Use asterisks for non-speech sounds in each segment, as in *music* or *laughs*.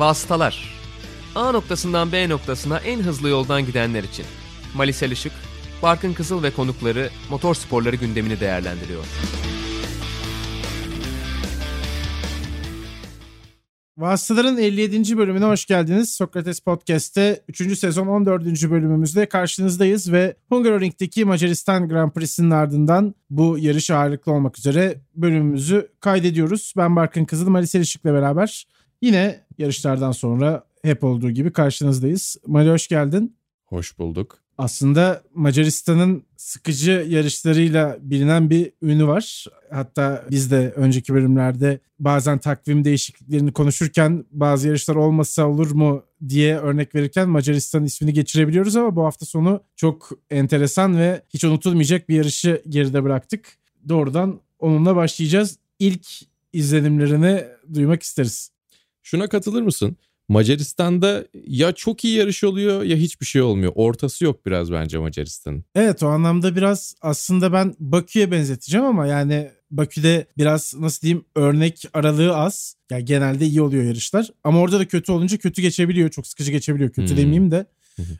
Vasıtalar A noktasından B noktasına en hızlı yoldan gidenler için. Malisel Işık, Barkın Kızıl ve konukları motor sporları gündemini değerlendiriyor. Vasıtaların 57. bölümüne hoş geldiniz. Sokrates Podcast'te 3. sezon 14. bölümümüzde karşınızdayız ve Hungaroring'deki Macaristan Grand Prix'sinin ardından bu yarış ağırlıklı olmak üzere bölümümüzü kaydediyoruz. Ben Barkın Kızıl, Mali Selişik'le beraber yine yarışlardan sonra hep olduğu gibi karşınızdayız. Mali hoş geldin. Hoş bulduk. Aslında Macaristan'ın sıkıcı yarışlarıyla bilinen bir ünü var. Hatta biz de önceki bölümlerde bazen takvim değişikliklerini konuşurken bazı yarışlar olmasa olur mu diye örnek verirken Macaristan ismini geçirebiliyoruz ama bu hafta sonu çok enteresan ve hiç unutulmayacak bir yarışı geride bıraktık. Doğrudan onunla başlayacağız. İlk izlenimlerini duymak isteriz. Şuna katılır mısın? Macaristan'da ya çok iyi yarış oluyor ya hiçbir şey olmuyor. Ortası yok biraz bence Macaristan'ın. Evet o anlamda biraz aslında ben Bakü'ye benzeteceğim ama yani Bakü'de biraz nasıl diyeyim örnek aralığı az. Yani genelde iyi oluyor yarışlar. Ama orada da kötü olunca kötü geçebiliyor. Çok sıkıcı geçebiliyor. Kötü hmm. demeyeyim de.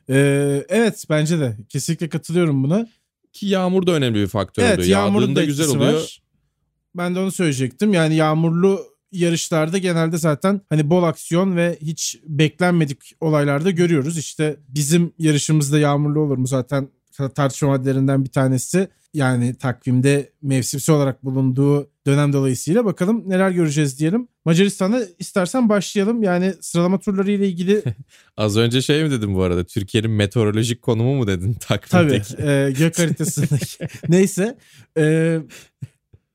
ee, evet bence de kesinlikle katılıyorum buna. Ki yağmur da önemli bir faktör evet, oluyor. Yağmurda güzel oluyor. Var. Ben de onu söyleyecektim. Yani yağmurlu yarışlarda genelde zaten hani bol aksiyon ve hiç beklenmedik olaylarda görüyoruz. İşte bizim yarışımızda yağmurlu olur mu zaten tartışma maddelerinden bir tanesi. Yani takvimde mevsimsel olarak bulunduğu dönem dolayısıyla bakalım neler göreceğiz diyelim. Macaristan'a istersen başlayalım. Yani sıralama turları ile ilgili... *laughs* Az önce şey mi dedim bu arada? Türkiye'nin meteorolojik konumu mu dedin takvimdeki? Tabii. E, gök haritasındaki. *laughs* Neyse. E,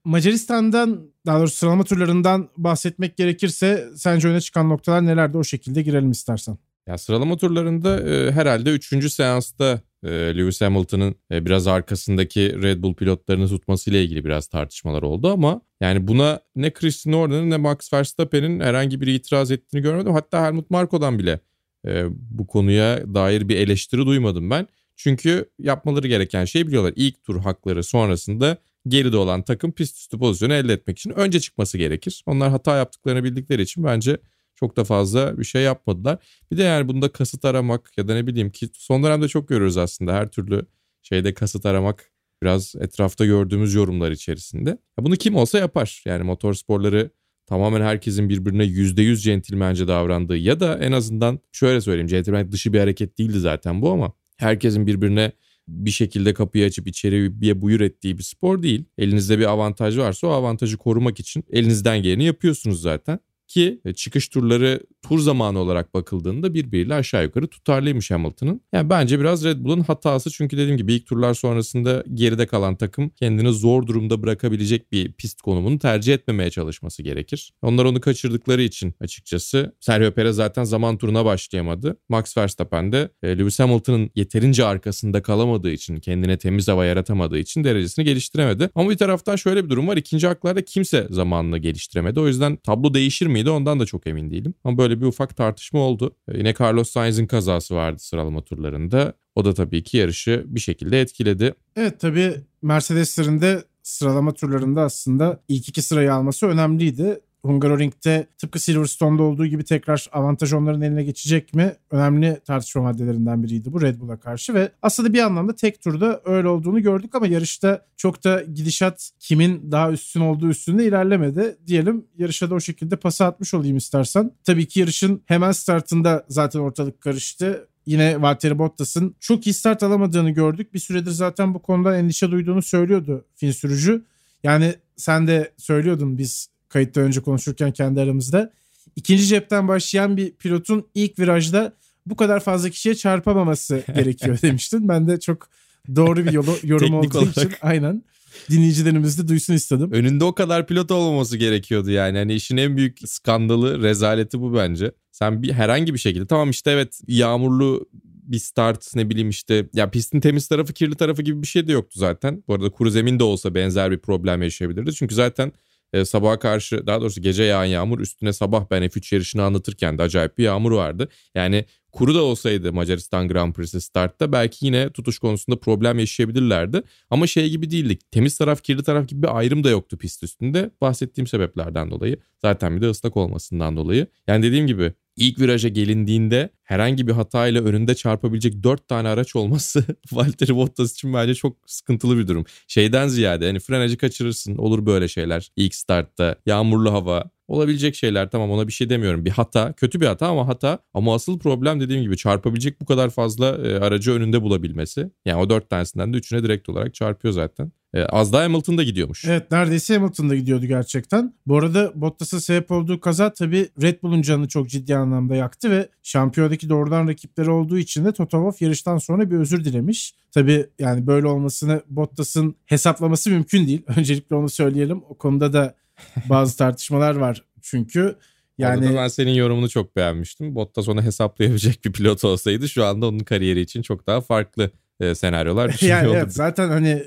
Macaristan'dan daha doğrusu sıralama turlarından bahsetmek gerekirse sence öne çıkan noktalar nelerdi o şekilde girelim istersen. Ya sıralama turlarında e, herhalde 3. seansta e, Lewis Hamilton'ın e, biraz arkasındaki Red Bull pilotlarını tutmasıyla ilgili biraz tartışmalar oldu ama yani buna ne Christian Horner'ın ne Max Verstappen'in herhangi bir itiraz ettiğini görmedim. Hatta Helmut Marko'dan bile e, bu konuya dair bir eleştiri duymadım ben. Çünkü yapmaları gereken şeyi biliyorlar. İlk tur hakları sonrasında geride olan takım pist üstü pozisyonu elde etmek için önce çıkması gerekir. Onlar hata yaptıklarını bildikleri için bence çok da fazla bir şey yapmadılar. Bir de yani bunda kasıt aramak ya da ne bileyim ki son dönemde çok görüyoruz aslında her türlü şeyde kasıt aramak biraz etrafta gördüğümüz yorumlar içerisinde. Bunu kim olsa yapar. Yani motor sporları tamamen herkesin birbirine %100 centilmence davrandığı ya da en azından şöyle söyleyeyim centilmen dışı bir hareket değildi zaten bu ama herkesin birbirine bir şekilde kapıyı açıp içeri bir buyur ettiği bir spor değil. Elinizde bir avantaj varsa o avantajı korumak için elinizden geleni yapıyorsunuz zaten. Ki e, çıkış turları tur zamanı olarak bakıldığında birbiriyle aşağı yukarı tutarlıymış Hamilton'ın. Yani bence biraz Red Bull'un hatası çünkü dediğim gibi ilk turlar sonrasında geride kalan takım kendini zor durumda bırakabilecek bir pist konumunu tercih etmemeye çalışması gerekir. Onlar onu kaçırdıkları için açıkçası Sergio Perez zaten zaman turuna başlayamadı. Max Verstappen de e, Lewis Hamilton'ın yeterince arkasında kalamadığı için, kendine temiz hava yaratamadığı için derecesini geliştiremedi. Ama bir taraftan şöyle bir durum var. İkinci haklarda kimse zamanını geliştiremedi. O yüzden tablo değişir miydi ondan da çok emin değilim. Ama böyle bir ufak tartışma oldu. E, yine Carlos Sainz'in kazası vardı sıralama turlarında. O da tabii ki yarışı bir şekilde etkiledi. Evet tabii Mercedes'lerin de sıralama turlarında aslında ilk iki sırayı alması önemliydi. Hungaroring'de tıpkı Silverstone'da olduğu gibi tekrar avantaj onların eline geçecek mi? Önemli tartışma maddelerinden biriydi bu Red Bull'a karşı ve aslında bir anlamda tek turda öyle olduğunu gördük ama yarışta çok da gidişat kimin daha üstün olduğu üstünde ilerlemedi. Diyelim yarışa da o şekilde pası atmış olayım istersen. Tabii ki yarışın hemen startında zaten ortalık karıştı yine Valtteri Bottas'ın çok iyi start alamadığını gördük. Bir süredir zaten bu konuda endişe duyduğunu söylüyordu Fin sürücü. Yani sen de söylüyordun biz kayıtta önce konuşurken kendi aramızda. İkinci cepten başlayan bir pilotun ilk virajda bu kadar fazla kişiye çarpamaması *laughs* gerekiyor demiştin. Ben de çok doğru bir yolu, yorum olduğu olarak. için aynen dinleyicilerimiz de duysun istedim. Önünde o kadar pilot olmaması gerekiyordu yani. Hani işin en büyük skandalı, rezaleti bu bence. Sen bir herhangi bir şekilde tamam işte evet yağmurlu bir start ne bileyim işte ya pistin temiz tarafı kirli tarafı gibi bir şey de yoktu zaten. Bu arada kuru zemin de olsa benzer bir problem yaşayabilirdi. Çünkü zaten e, sabaha karşı daha doğrusu gece yağan yağmur üstüne sabah ben F3 yarışını anlatırken de acayip bir yağmur vardı. Yani kuru da olsaydı Macaristan Grand Prix'si startta belki yine tutuş konusunda problem yaşayabilirlerdi. Ama şey gibi değildik. Temiz taraf kirli taraf gibi bir ayrım da yoktu pist üstünde. Bahsettiğim sebeplerden dolayı. Zaten bir de ıslak olmasından dolayı. Yani dediğim gibi ilk viraja gelindiğinde herhangi bir hatayla önünde çarpabilecek 4 tane araç olması *laughs* Valtteri Bottas için bence çok sıkıntılı bir durum. Şeyden ziyade hani frenajı kaçırırsın olur böyle şeyler ilk startta yağmurlu hava olabilecek şeyler tamam ona bir şey demiyorum. Bir hata kötü bir hata ama hata ama asıl problem dediğim gibi çarpabilecek bu kadar fazla e, aracı önünde bulabilmesi. Yani o 4 tanesinden de 3'üne direkt olarak çarpıyor zaten. E, az daha Hamilton'da gidiyormuş. Evet neredeyse Hamilton'da gidiyordu gerçekten. Bu arada Bottas'ın sebep olduğu kaza tabii Red Bull'un canını çok ciddi anlamda yaktı ve şampiyondaki doğrudan rakipleri olduğu için de Toto Wolff yarıştan sonra bir özür dilemiş. Tabii yani böyle olmasını Bottas'ın hesaplaması mümkün değil. *laughs* Öncelikle onu söyleyelim. O konuda da *laughs* bazı tartışmalar var çünkü. Yani Orada ben senin yorumunu çok beğenmiştim. Bottas onu hesaplayabilecek bir pilot olsaydı şu anda onun kariyeri için çok daha farklı e, senaryolar *laughs* düşünüyor yani evet, zaten hani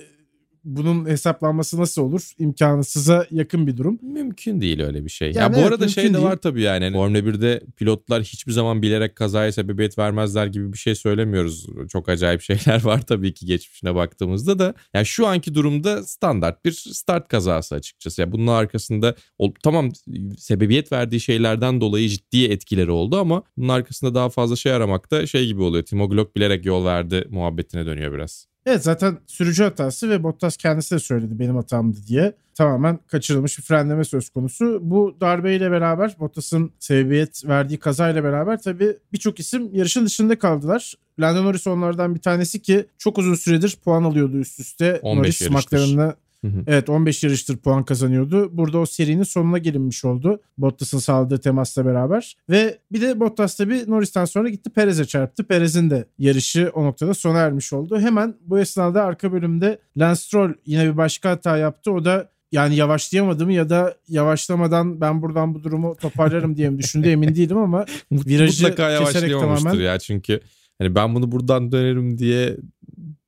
bunun hesaplanması nasıl olur? İmkansıza yakın bir durum. Mümkün değil öyle bir şey. Yani ya bu evet, arada şey de var tabii yani. Hani Formula 1'de pilotlar hiçbir zaman bilerek kazaya sebebiyet vermezler gibi bir şey söylemiyoruz. Çok acayip şeyler *laughs* var tabii ki geçmişine baktığımızda da. Yani şu anki durumda standart bir start kazası açıkçası. Yani bunun arkasında tamam sebebiyet verdiği şeylerden dolayı ciddi etkileri oldu ama bunun arkasında daha fazla şey aramakta şey gibi oluyor. Timo Glock bilerek yol verdi muhabbetine dönüyor biraz. Evet zaten sürücü hatası ve Bottas kendisi de söyledi benim hatamdı diye. Tamamen kaçırılmış bir frenleme söz konusu. Bu darbeyle beraber Bottas'ın sebebiyet verdiği kazayla beraber tabii birçok isim yarışın dışında kaldılar. Lando Norris onlardan bir tanesi ki çok uzun süredir puan alıyordu üst üste. 15 Norris McLaren'la Hı hı. Evet 15 yarıştır puan kazanıyordu. Burada o serinin sonuna gelinmiş oldu. Bottas'ın sağladığı temasla beraber. Ve bir de Bottas tabi Norris'ten sonra gitti Perez'e çarptı. Perez'in de yarışı o noktada sona ermiş oldu. Hemen bu esnada arka bölümde Lance Stroll yine bir başka hata yaptı. O da yani yavaşlayamadım ya da yavaşlamadan ben buradan bu durumu toparlarım diye mi düşündü emin değilim ama *laughs* virajı Mutlaka yavaşlayamamıştır tamamen... ya çünkü hani ben bunu buradan dönerim diye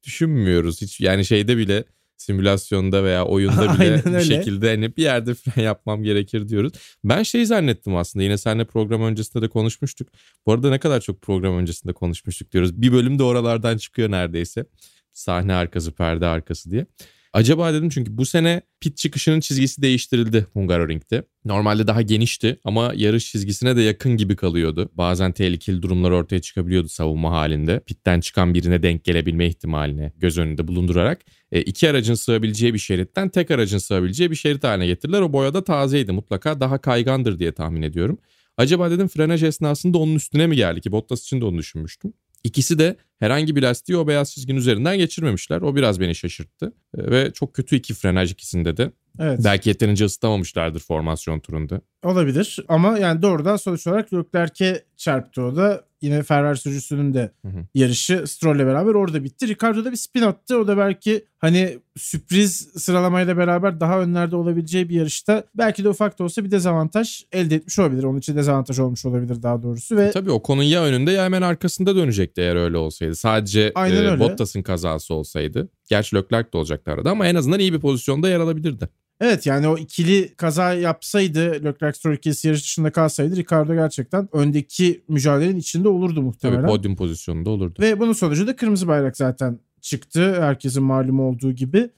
düşünmüyoruz. Hiç yani şeyde bile simülasyonda veya oyunda *laughs* bile bir şekilde hani bir yerde fren yapmam gerekir diyoruz. Ben şey zannettim aslında yine seninle program öncesinde de konuşmuştuk. Bu arada ne kadar çok program öncesinde konuşmuştuk diyoruz. Bir bölüm de oralardan çıkıyor neredeyse. Sahne arkası, perde arkası diye. Acaba dedim çünkü bu sene pit çıkışının çizgisi değiştirildi Hungaroring'de. Normalde daha genişti ama yarış çizgisine de yakın gibi kalıyordu. Bazen tehlikeli durumlar ortaya çıkabiliyordu savunma halinde. Pitten çıkan birine denk gelebilme ihtimalini göz önünde bulundurarak e, iki aracın sığabileceği bir şeritten tek aracın sığabileceği bir şerit haline getirdiler. O boyada tazeydi mutlaka daha kaygandır diye tahmin ediyorum. Acaba dedim frenaj esnasında onun üstüne mi geldi ki Bottas için de onu düşünmüştüm. İkisi de herhangi bir lastiği o beyaz çizginin üzerinden geçirmemişler. O biraz beni şaşırttı. E, ve çok kötü iki frenaj ikisinde de. Evet. Belki yeterince ısıtamamışlardır formasyon turunda. Olabilir ama yani doğrudan sonuç olarak Leclerc'e çarptı o da. Yine Ferrari sürücüsünün de hı hı. yarışı Stroll'le beraber orada bitti. Ricardo da bir spin attı. O da belki hani sürpriz sıralamayla beraber daha önlerde olabileceği bir yarışta belki de ufak da olsa bir dezavantaj elde etmiş olabilir. Onun için dezavantaj olmuş olabilir daha doğrusu. Ve... E, tabii o konun ya önünde ya hemen arkasında dönecekti eğer öyle olsaydı. Sadece e, Bottas'ın kazası olsaydı. Gerçi Leclerc de olacaktı arada ama en azından iyi bir pozisyonda yer alabilirdi. Evet yani o ikili kaza yapsaydı Leclerc Stroll ikilisi yarış dışında kalsaydı Ricardo gerçekten öndeki mücadelenin içinde olurdu muhtemelen. Tabii podyum pozisyonunda olurdu. Ve bunun sonucu da kırmızı bayrak zaten çıktı. Herkesin malum olduğu gibi.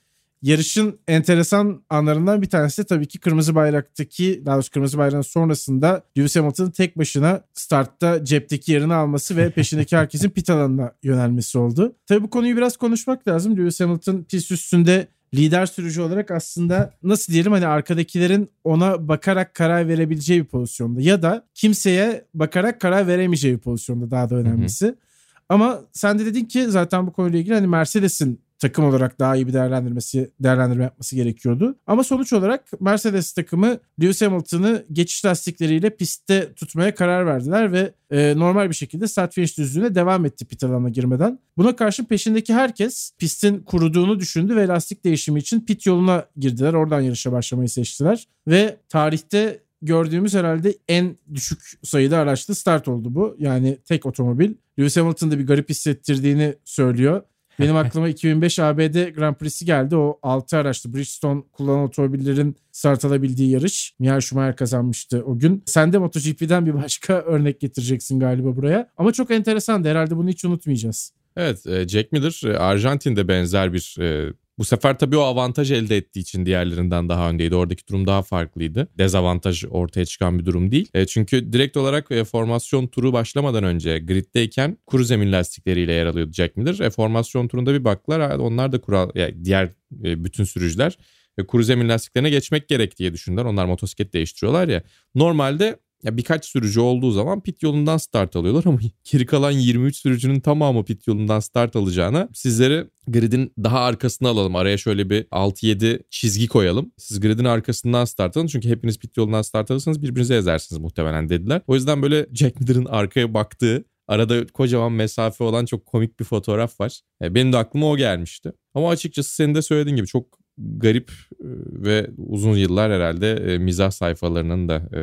Yarışın enteresan anlarından bir tanesi de tabii ki kırmızı bayraktaki daha doğrusu kırmızı bayrağın sonrasında Lewis Hamilton'ın tek başına startta cepteki yerini alması ve peşindeki herkesin pit alanına yönelmesi oldu. Tabii bu konuyu biraz konuşmak lazım. Lewis Hamilton pist üstünde lider sürücü olarak aslında nasıl diyelim hani arkadakilerin ona bakarak karar verebileceği bir pozisyonda ya da kimseye bakarak karar veremeyeceği bir pozisyonda daha da önemlisi. Hı hı. Ama sen de dedin ki zaten bu konuyla ilgili hani Mercedes'in takım olarak daha iyi bir değerlendirmesi değerlendirme yapması gerekiyordu. Ama sonuç olarak Mercedes takımı Lewis Hamilton'ı geçiş lastikleriyle pistte tutmaya karar verdiler ve e, normal bir şekilde start finish düzlüğüne devam etti pit alanına girmeden. Buna karşı peşindeki herkes pistin kuruduğunu düşündü ve lastik değişimi için pit yoluna girdiler. Oradan yarışa başlamayı seçtiler ve tarihte gördüğümüz herhalde en düşük sayıda araçlı start oldu bu. Yani tek otomobil. Lewis Hamilton'da bir garip hissettirdiğini söylüyor. Benim aklıma 2005 ABD Grand Prix'si geldi. O 6 araçlı Bridgestone kullanan otomobillerin start alabildiği yarış. Michael Schumacher kazanmıştı o gün. Sen de MotoGP'den bir başka *laughs* örnek getireceksin galiba buraya. Ama çok enteresan. Herhalde bunu hiç unutmayacağız. Evet e, Jack Miller e, Arjantin'de benzer bir e, Bu sefer tabii o avantaj elde ettiği için diğerlerinden daha öndeydi. Oradaki durum daha farklıydı. Dezavantaj ortaya çıkan bir durum değil. E, çünkü direkt olarak e, formasyon turu başlamadan önce griddeyken kuru zemin lastikleriyle yer alıyordu Jack Miller. E, formasyon turunda bir baktılar. Onlar da kural, yani diğer e, bütün sürücüler e, kuru zemin lastiklerine geçmek gerek diye düşündüler. Onlar motosiklet değiştiriyorlar ya. Normalde ya birkaç sürücü olduğu zaman pit yolundan start alıyorlar ama *laughs* geri kalan 23 sürücünün tamamı pit yolundan start alacağına sizleri gridin daha arkasına alalım. Araya şöyle bir 6-7 çizgi koyalım. Siz gridin arkasından start alın. Çünkü hepiniz pit yolundan start alırsanız birbirinize ezersiniz muhtemelen dediler. O yüzden böyle Jack Miller'ın arkaya baktığı Arada kocaman mesafe olan çok komik bir fotoğraf var. E, benim de aklıma o gelmişti. Ama açıkçası senin de söylediğin gibi çok garip e, ve uzun yıllar herhalde e, mizah sayfalarının da e,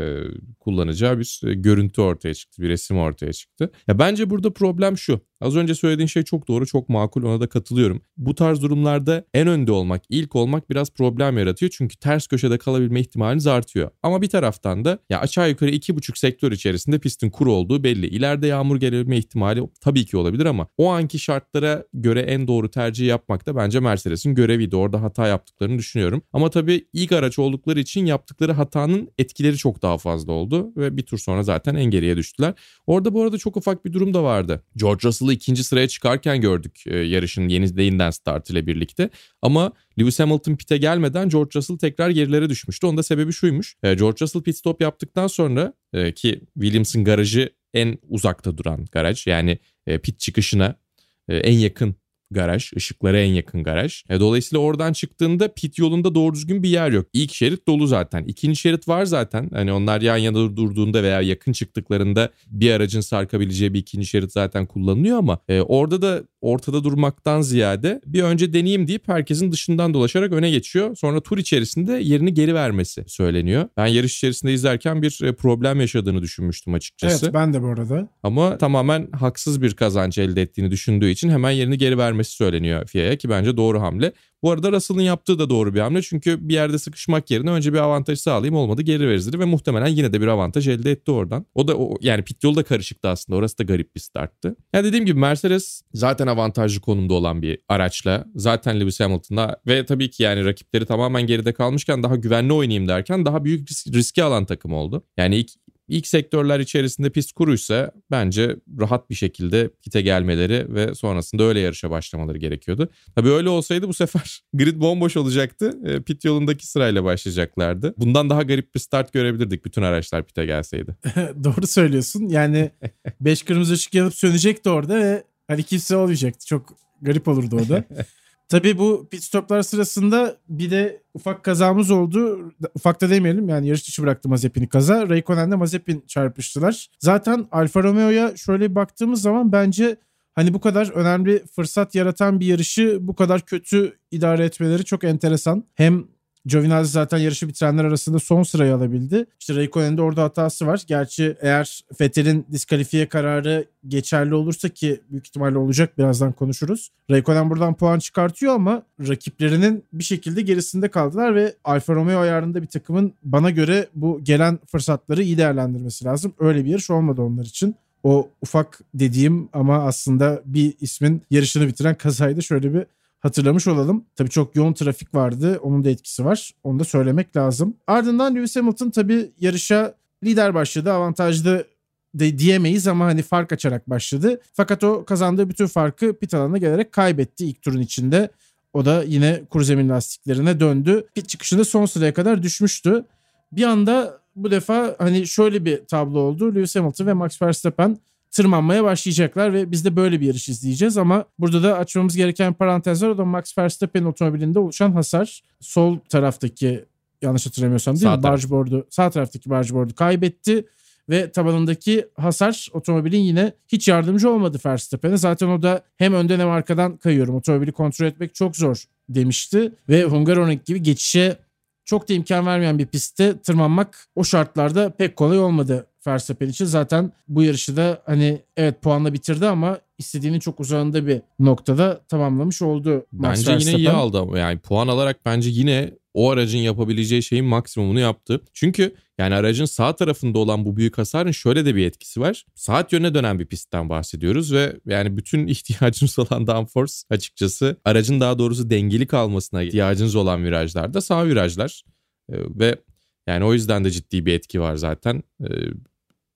kullanacağı bir görüntü ortaya çıktı, bir resim ortaya çıktı. Ya bence burada problem şu. Az önce söylediğin şey çok doğru, çok makul ona da katılıyorum. Bu tarz durumlarda en önde olmak, ilk olmak biraz problem yaratıyor. Çünkü ters köşede kalabilme ihtimaliniz artıyor. Ama bir taraftan da ya aşağı yukarı iki buçuk sektör içerisinde pistin kuru olduğu belli. İleride yağmur gelebilme ihtimali tabii ki olabilir ama o anki şartlara göre en doğru tercih yapmak da bence Mercedes'in göreviydi. Orada hata yaptıklarını düşünüyorum. Ama tabii ilk araç oldukları için yaptıkları hatanın etkileri çok daha fazla oldu ve bir tur sonra zaten en geriye düştüler. Orada bu arada çok ufak bir durum da vardı. George Russell'ı ikinci sıraya çıkarken gördük e, yarışın yeni değinden start ile birlikte. Ama Lewis Hamilton pit'e gelmeden George Russell tekrar gerilere düşmüştü. Onun da sebebi şuymuş. E, George Russell pit stop yaptıktan sonra e, ki Williams'ın garajı en uzakta duran garaj. Yani pit çıkışına en yakın garaj. ışıklara en yakın garaj. E, dolayısıyla oradan çıktığında pit yolunda doğru düzgün bir yer yok. İlk şerit dolu zaten. İkinci şerit var zaten. Hani onlar yan yana durduğunda veya yakın çıktıklarında bir aracın sarkabileceği bir ikinci şerit zaten kullanılıyor ama e, orada da ortada durmaktan ziyade bir önce deneyeyim deyip herkesin dışından dolaşarak öne geçiyor. Sonra tur içerisinde yerini geri vermesi söyleniyor. Ben yarış içerisinde izlerken bir e, problem yaşadığını düşünmüştüm açıkçası. Evet ben de bu arada. Ama tamamen haksız bir kazanç elde ettiğini düşündüğü için hemen yerini geri vermesi söyleniyor FIA'ya ki bence doğru hamle. Bu arada Russell'ın yaptığı da doğru bir hamle. Çünkü bir yerde sıkışmak yerine önce bir avantaj sağlayayım olmadı geri verir ve muhtemelen yine de bir avantaj elde etti oradan. O da o, yani pit yolu da karışıktı aslında. Orası da garip bir starttı. Yani dediğim gibi Mercedes zaten avantajlı konumda olan bir araçla. Zaten Lewis Hamilton'la ve tabii ki yani rakipleri tamamen geride kalmışken daha güvenli oynayayım derken daha büyük riski alan takım oldu. Yani ilk İlk sektörler içerisinde pist kuruysa bence rahat bir şekilde kite gelmeleri ve sonrasında öyle yarışa başlamaları gerekiyordu. Tabii öyle olsaydı bu sefer *laughs* grid bomboş olacaktı. E, pit yolundaki sırayla başlayacaklardı. Bundan daha garip bir start görebilirdik bütün araçlar pite gelseydi. *laughs* Doğru söylüyorsun. Yani *laughs* 5 kırmızı ışık yanıp sönecekti orada ve hani kimse olmayacaktı. Çok garip olurdu o da. Tabii bu pit stoplar sırasında bir de ufak kazamız oldu. Ufak da demeyelim yani yarış dışı bıraktı Mazepin'i kaza. Raikkonen'le Mazepin çarpıştılar. Zaten Alfa Romeo'ya şöyle baktığımız zaman bence hani bu kadar önemli fırsat yaratan bir yarışı bu kadar kötü idare etmeleri çok enteresan. Hem Giovinazzi zaten yarışı bitirenler arasında son sırayı alabildi. İşte Raikkonen'in de orada hatası var. Gerçi eğer Vettel'in diskalifiye kararı geçerli olursa ki büyük ihtimalle olacak birazdan konuşuruz. Raikkonen buradan puan çıkartıyor ama rakiplerinin bir şekilde gerisinde kaldılar ve Alfa Romeo ayarında bir takımın bana göre bu gelen fırsatları iyi değerlendirmesi lazım. Öyle bir yarış olmadı onlar için o ufak dediğim ama aslında bir ismin yarışını bitiren kazaydı şöyle bir hatırlamış olalım. Tabii çok yoğun trafik vardı. Onun da etkisi var. Onu da söylemek lazım. Ardından Lewis Hamilton tabii yarışa lider başladı. Avantajlı de diyemeyiz ama hani fark açarak başladı. Fakat o kazandığı bütün farkı pit alanına gelerek kaybetti ilk turun içinde. O da yine kuru zemin lastiklerine döndü. Pit çıkışında son sıraya kadar düşmüştü. Bir anda bu defa hani şöyle bir tablo oldu. Lewis Hamilton ve Max Verstappen tırmanmaya başlayacaklar ve biz de böyle bir yarış izleyeceğiz ama burada da açmamız gereken parantez var. O da Max Verstappen otomobilinde oluşan hasar. Sol taraftaki yanlış hatırlamıyorsam değil sağ mi? Taraf. Bargeboard'u, sağ taraftaki bargeboard'u kaybetti ve tabanındaki hasar otomobilin yine hiç yardımcı olmadı Verstappen'e. Zaten o da hem önden hem arkadan kayıyorum. Otomobili kontrol etmek çok zor demişti ve Hungaroring gibi geçişe çok da imkan vermeyen bir pistte tırmanmak o şartlarda pek kolay olmadı Verstappen için. Zaten bu yarışı da hani evet puanla bitirdi ama istediğinin çok uzağında bir noktada tamamlamış oldu. Bence yine iyi aldı ama yani puan alarak bence yine o aracın yapabileceği şeyin maksimumunu yaptı. Çünkü yani aracın sağ tarafında olan bu büyük hasarın şöyle de bir etkisi var. Saat yönüne dönen bir pistten bahsediyoruz ve yani bütün *laughs* ihtiyacınız olan downforce açıkçası aracın daha doğrusu dengeli kalmasına ihtiyacınız olan virajlarda sağ virajlar. Ee, ve yani o yüzden de ciddi bir etki var zaten. Ee,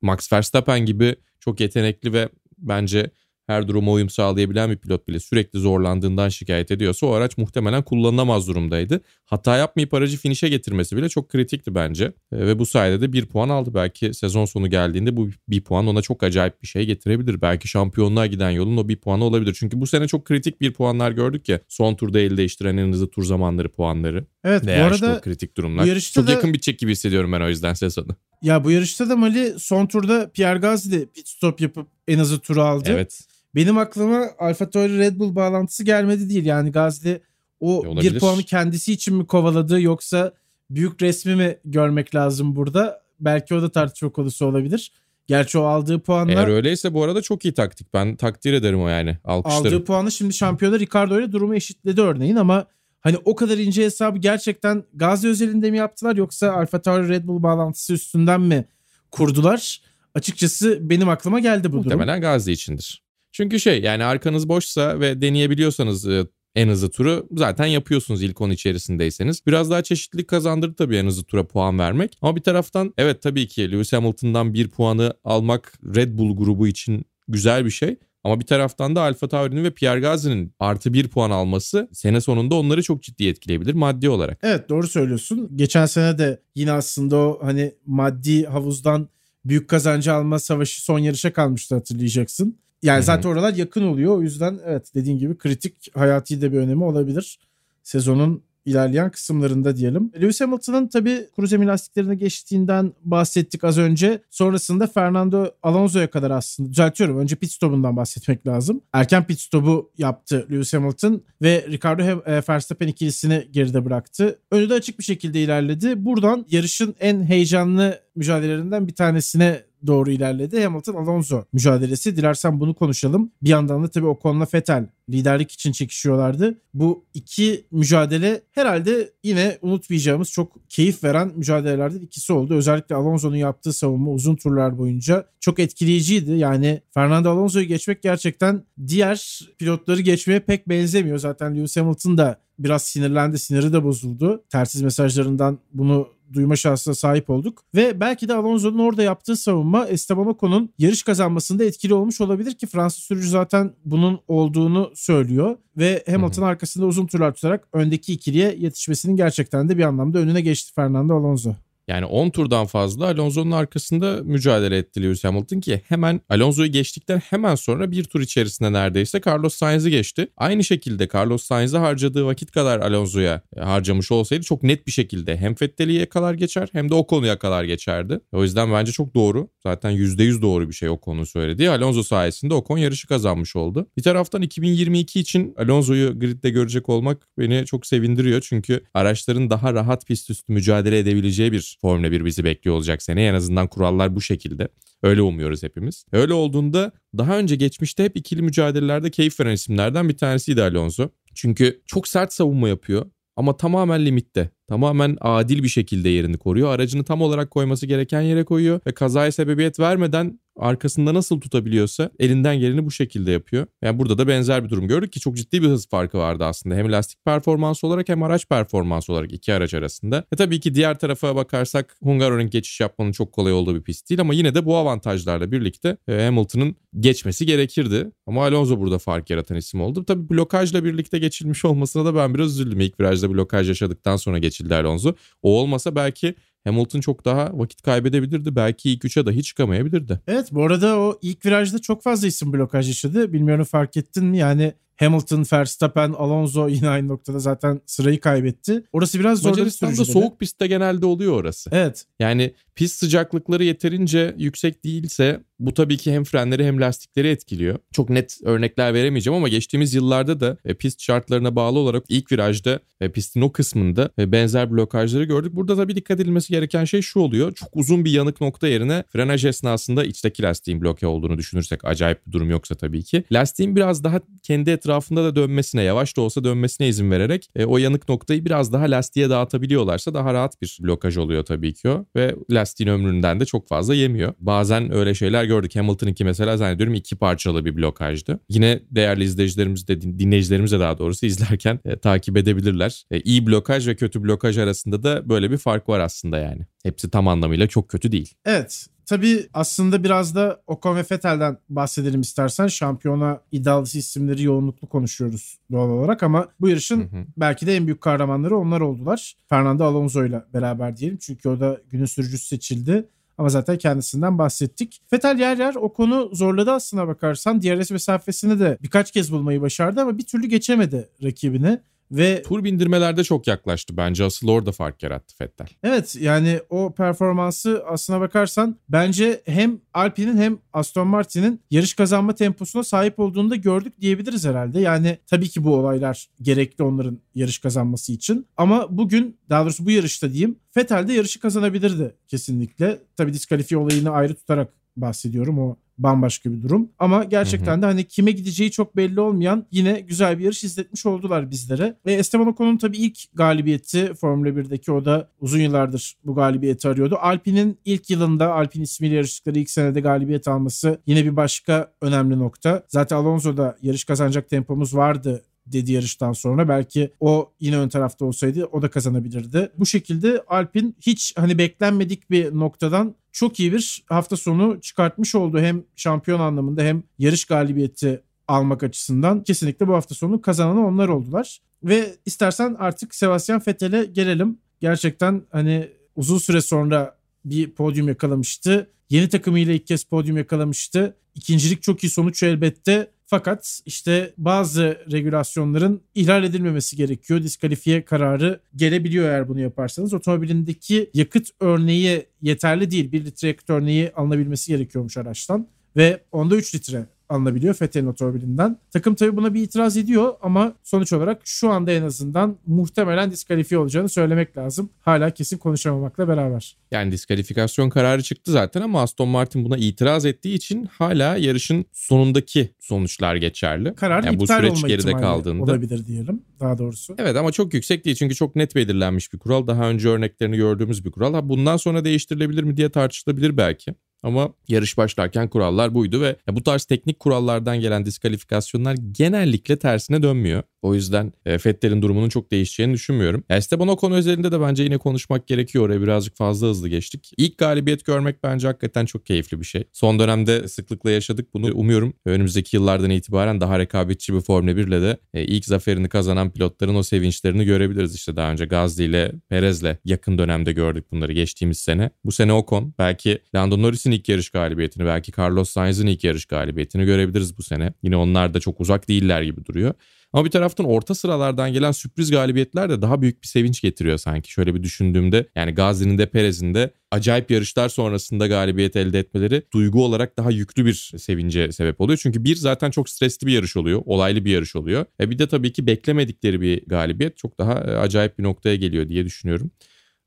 Max Verstappen gibi çok yetenekli ve bence her duruma uyum sağlayabilen bir pilot bile sürekli zorlandığından şikayet ediyorsa o araç muhtemelen kullanılamaz durumdaydı. Hata yapmayıp aracı finişe getirmesi bile çok kritikti bence. E, ve bu sayede de bir puan aldı. Belki sezon sonu geldiğinde bu bir puan ona çok acayip bir şey getirebilir. Belki şampiyonluğa giden yolun o bir puanı olabilir. Çünkü bu sene çok kritik bir puanlar gördük ya. Son turda el değiştiren en hızlı tur zamanları puanları. Evet Veya bu arada işte kritik durumlar. yarışta Çok da- yakın bitecek gibi hissediyorum ben o yüzden sezonu. ya bu yarışta da Mali son turda Pierre Gasly de pit stop yapıp en hızlı turu aldı. Evet. Benim aklıma Alfa Tauri Red Bull bağlantısı gelmedi değil. Yani Gasly o E, bir puanı kendisi için mi kovaladı yoksa büyük resmi mi görmek lazım burada? Belki o da tartışma konusu olabilir. Gerçi o aldığı puanla Eğer öyleyse bu arada çok iyi taktik. Ben takdir ederim o yani. Alkışlarım. aldığı puanı şimdi şampiyonlar Ricardo ile durumu eşitledi örneğin ama hani o kadar ince hesabı gerçekten Gazi özelinde mi yaptılar yoksa Alfa Tauri Red Bull bağlantısı üstünden mi kurdular? Açıkçası benim aklıma geldi bu durum. Muhtemelen Gazi içindir. Çünkü şey yani arkanız boşsa ve deneyebiliyorsanız e, en hızlı turu zaten yapıyorsunuz ilk 10 içerisindeyseniz. Biraz daha çeşitlilik kazandırdı tabii en hızlı tura puan vermek. Ama bir taraftan evet tabii ki Lewis Hamilton'dan bir puanı almak Red Bull grubu için güzel bir şey. Ama bir taraftan da Alfa Tauri'nin ve Pierre Gasly'nin artı bir puan alması sene sonunda onları çok ciddi etkileyebilir maddi olarak. Evet doğru söylüyorsun. Geçen sene de yine aslında o hani maddi havuzdan büyük kazancı alma savaşı son yarışa kalmıştı hatırlayacaksın. Yani Hı hı. zaten oralar yakın oluyor. O yüzden evet dediğin gibi kritik hayati de bir önemi olabilir. Sezonun ilerleyen kısımlarında diyelim. Lewis Hamilton'ın tabii kuru zemin lastiklerine geçtiğinden bahsettik az önce. Sonrasında Fernando Alonso'ya kadar aslında düzeltiyorum. Önce pit stop'undan bahsetmek lazım. Erken pit stop'u yaptı Lewis Hamilton ve Ricardo e, Verstappen ikilisini geride bıraktı. Önü de açık bir şekilde ilerledi. Buradan yarışın en heyecanlı mücadelelerinden bir tanesine doğru ilerledi. Hamilton Alonso mücadelesi. Dilersen bunu konuşalım. Bir yandan da tabii Ocon'la Vettel liderlik için çekişiyorlardı. Bu iki mücadele herhalde yine unutmayacağımız çok keyif veren mücadelelerden ikisi oldu. Özellikle Alonso'nun yaptığı savunma uzun turlar boyunca çok etkileyiciydi. Yani Fernando Alonso'yu geçmek gerçekten diğer pilotları geçmeye pek benzemiyor. Zaten Lewis Hamilton da biraz sinirlendi, siniri de bozuldu. Tersiz mesajlarından bunu duyma şansına sahip olduk. Ve belki de Alonso'nun orada yaptığı savunma Esteban Ocon'un yarış kazanmasında etkili olmuş olabilir ki Fransız sürücü zaten bunun olduğunu söylüyor. Ve Hamilton arkasında uzun turlar tutarak öndeki ikiliye yetişmesinin gerçekten de bir anlamda önüne geçti Fernando Alonso. Yani 10 turdan fazla Alonso'nun arkasında mücadele etti Lewis Hamilton ki hemen Alonso'yu geçtikten hemen sonra bir tur içerisinde neredeyse Carlos Sainz'i geçti. Aynı şekilde Carlos Sainz'e harcadığı vakit kadar Alonso'ya harcamış olsaydı çok net bir şekilde hem Vettel'i yakalar geçer hem de Ocon'u yakalar geçerdi. O yüzden bence çok doğru. Zaten %100 doğru bir şey Ocon'un söylediği. Alonso sayesinde Ocon yarışı kazanmış oldu. Bir taraftan 2022 için Alonso'yu gridde görecek olmak beni çok sevindiriyor. Çünkü araçların daha rahat pist üstü mücadele edebileceği bir Formula 1 bizi bekliyor olacak sene. En azından kurallar bu şekilde. Öyle umuyoruz hepimiz. Öyle olduğunda daha önce geçmişte hep ikili mücadelelerde keyif veren isimlerden bir tanesiydi Alonso. Çünkü çok sert savunma yapıyor ama tamamen limitte. Tamamen adil bir şekilde yerini koruyor. Aracını tam olarak koyması gereken yere koyuyor ve kazaya sebebiyet vermeden arkasında nasıl tutabiliyorsa elinden geleni bu şekilde yapıyor. Yani burada da benzer bir durum gördük ki çok ciddi bir hız farkı vardı aslında. Hem lastik performansı olarak hem araç performansı olarak iki araç arasında. E tabii ki diğer tarafa bakarsak Hungaroring geçiş yapmanın çok kolay olduğu bir pist değil ama yine de bu avantajlarla birlikte e, Hamilton'ın geçmesi gerekirdi. Ama Alonso burada fark yaratan isim oldu. Tabii blokajla birlikte geçilmiş olmasına da ben biraz üzüldüm. İlk virajda blokaj yaşadıktan sonra geçildi Alonso. O olmasa belki Hamilton çok daha vakit kaybedebilirdi. Belki ilk üçe dahi çıkamayabilirdi. Evet bu arada o ilk virajda çok fazla isim blokaj yaşadı. Bilmiyorum fark ettin mi? Yani Hamilton, Verstappen, Alonso *laughs* yine aynı noktada zaten sırayı kaybetti. Orası biraz zorladı Macaristan'da soğuk pistte genelde oluyor orası. Evet. Yani pist sıcaklıkları yeterince yüksek değilse bu tabii ki hem frenleri hem lastikleri etkiliyor. Çok net örnekler veremeyeceğim ama geçtiğimiz yıllarda da e, pist şartlarına bağlı olarak ilk virajda e, pistin o kısmında e, benzer blokajları gördük. Burada tabii dikkat edilmesi gereken şey şu oluyor. Çok uzun bir yanık nokta yerine frenaj esnasında içteki lastiğin bloke olduğunu düşünürsek acayip bir durum yoksa tabii ki. Lastiğin biraz daha kendi etrafında etrafında da dönmesine yavaş da olsa dönmesine izin vererek e, o yanık noktayı biraz daha lastiğe dağıtabiliyorlarsa daha rahat bir blokaj oluyor tabii ki o. Ve lastiğin ömründen de çok fazla yemiyor. Bazen öyle şeyler gördük. Hamilton'ınki mesela zannediyorum iki parçalı bir blokajdı. Yine değerli izleyicilerimiz de dinleyicilerimiz de daha doğrusu izlerken e, takip edebilirler. E, iyi blokaj ve kötü blokaj arasında da böyle bir fark var aslında yani. Hepsi tam anlamıyla çok kötü değil. Evet. Tabii aslında biraz da Ocon ve Vettel'den bahsedelim istersen. Şampiyona iddialısı isimleri yoğunluklu konuşuyoruz doğal olarak ama bu yarışın hı hı. belki de en büyük kahramanları onlar oldular. Fernando Alonso ile beraber diyelim çünkü o da günün sürücüsü seçildi. Ama zaten kendisinden bahsettik. Vettel yer yer o konu zorladı aslına bakarsan. DRS mesafesini de birkaç kez bulmayı başardı ama bir türlü geçemedi rakibini. Ve tur bindirmelerde çok yaklaştı bence. Asıl orada fark yarattı Fettel. Evet yani o performansı aslına bakarsan bence hem Alpine'in hem Aston Martin'in yarış kazanma temposuna sahip olduğunu da gördük diyebiliriz herhalde. Yani tabii ki bu olaylar gerekli onların yarış kazanması için. Ama bugün daha doğrusu bu yarışta diyeyim Vettel de yarışı kazanabilirdi kesinlikle. Tabii diskalifiye olayını ayrı tutarak bahsediyorum. O bambaşka bir durum. Ama gerçekten de hani kime gideceği çok belli olmayan yine güzel bir yarış izletmiş oldular bizlere. Ve Esteban Ocon'un tabii ilk galibiyeti Formula 1'deki o da uzun yıllardır bu galibiyeti arıyordu. Alpine'in ilk yılında Alpine ismiyle yarıştıkları ilk senede galibiyet alması yine bir başka önemli nokta. Zaten Alonso'da yarış kazanacak tempomuz vardı dedi yarıştan sonra. Belki o yine ön tarafta olsaydı o da kazanabilirdi. Bu şekilde Alpin hiç hani beklenmedik bir noktadan çok iyi bir hafta sonu çıkartmış oldu. Hem şampiyon anlamında hem yarış galibiyeti almak açısından kesinlikle bu hafta sonu kazananı onlar oldular. Ve istersen artık Sebastian Vettel'e gelelim. Gerçekten hani uzun süre sonra bir podyum yakalamıştı. Yeni takımıyla ilk kez podyum yakalamıştı. İkincilik çok iyi sonuç elbette fakat işte bazı regülasyonların ihlal edilmemesi gerekiyor. Diskalifiye kararı gelebiliyor eğer bunu yaparsanız. Otomobilindeki yakıt örneği yeterli değil. 1 litre yakıt örneği alınabilmesi gerekiyormuş araçtan. Ve onda 3 litre alınabiliyor Fethel'in otomobilinden. Takım tabii buna bir itiraz ediyor ama sonuç olarak şu anda en azından muhtemelen diskalifiye olacağını söylemek lazım. Hala kesin konuşamamakla beraber. Yani diskalifikasyon kararı çıktı zaten ama Aston Martin buna itiraz ettiği için hala yarışın sonundaki sonuçlar geçerli. Karar yani bu süreç geride kaldığında olabilir diyelim daha doğrusu. Evet ama çok yüksek değil çünkü çok net belirlenmiş bir kural. Daha önce örneklerini gördüğümüz bir kural. Ha bundan sonra değiştirilebilir mi diye tartışılabilir belki. Ama yarış başlarken kurallar buydu ve bu tarz teknik kurallardan gelen diskalifikasyonlar genellikle tersine dönmüyor. O yüzden e, Fettel'in durumunun çok değişeceğini düşünmüyorum. Esteban Ocon özelinde de bence yine konuşmak gerekiyor. Oraya birazcık fazla hızlı geçtik. İlk galibiyet görmek bence hakikaten çok keyifli bir şey. Son dönemde sıklıkla yaşadık bunu. Umuyorum önümüzdeki yıllardan itibaren daha rekabetçi bir Formula 1 ile de e, ilk zaferini kazanan pilotların o sevinçlerini görebiliriz. İşte daha önce Gazli ile Perez'le yakın dönemde gördük bunları geçtiğimiz sene. Bu sene Ocon belki Lando Norris'in ilk yarış galibiyetini belki Carlos Sainz'in ilk yarış galibiyetini görebiliriz bu sene. Yine onlar da çok uzak değiller gibi duruyor. Ama bir taraftan orta sıralardan gelen sürpriz galibiyetler de daha büyük bir sevinç getiriyor sanki. Şöyle bir düşündüğümde yani Gazi'nin de Perez'in de acayip yarışlar sonrasında galibiyet elde etmeleri duygu olarak daha yüklü bir sevince sebep oluyor. Çünkü bir zaten çok stresli bir yarış oluyor. Olaylı bir yarış oluyor. E bir de tabii ki beklemedikleri bir galibiyet çok daha e, acayip bir noktaya geliyor diye düşünüyorum.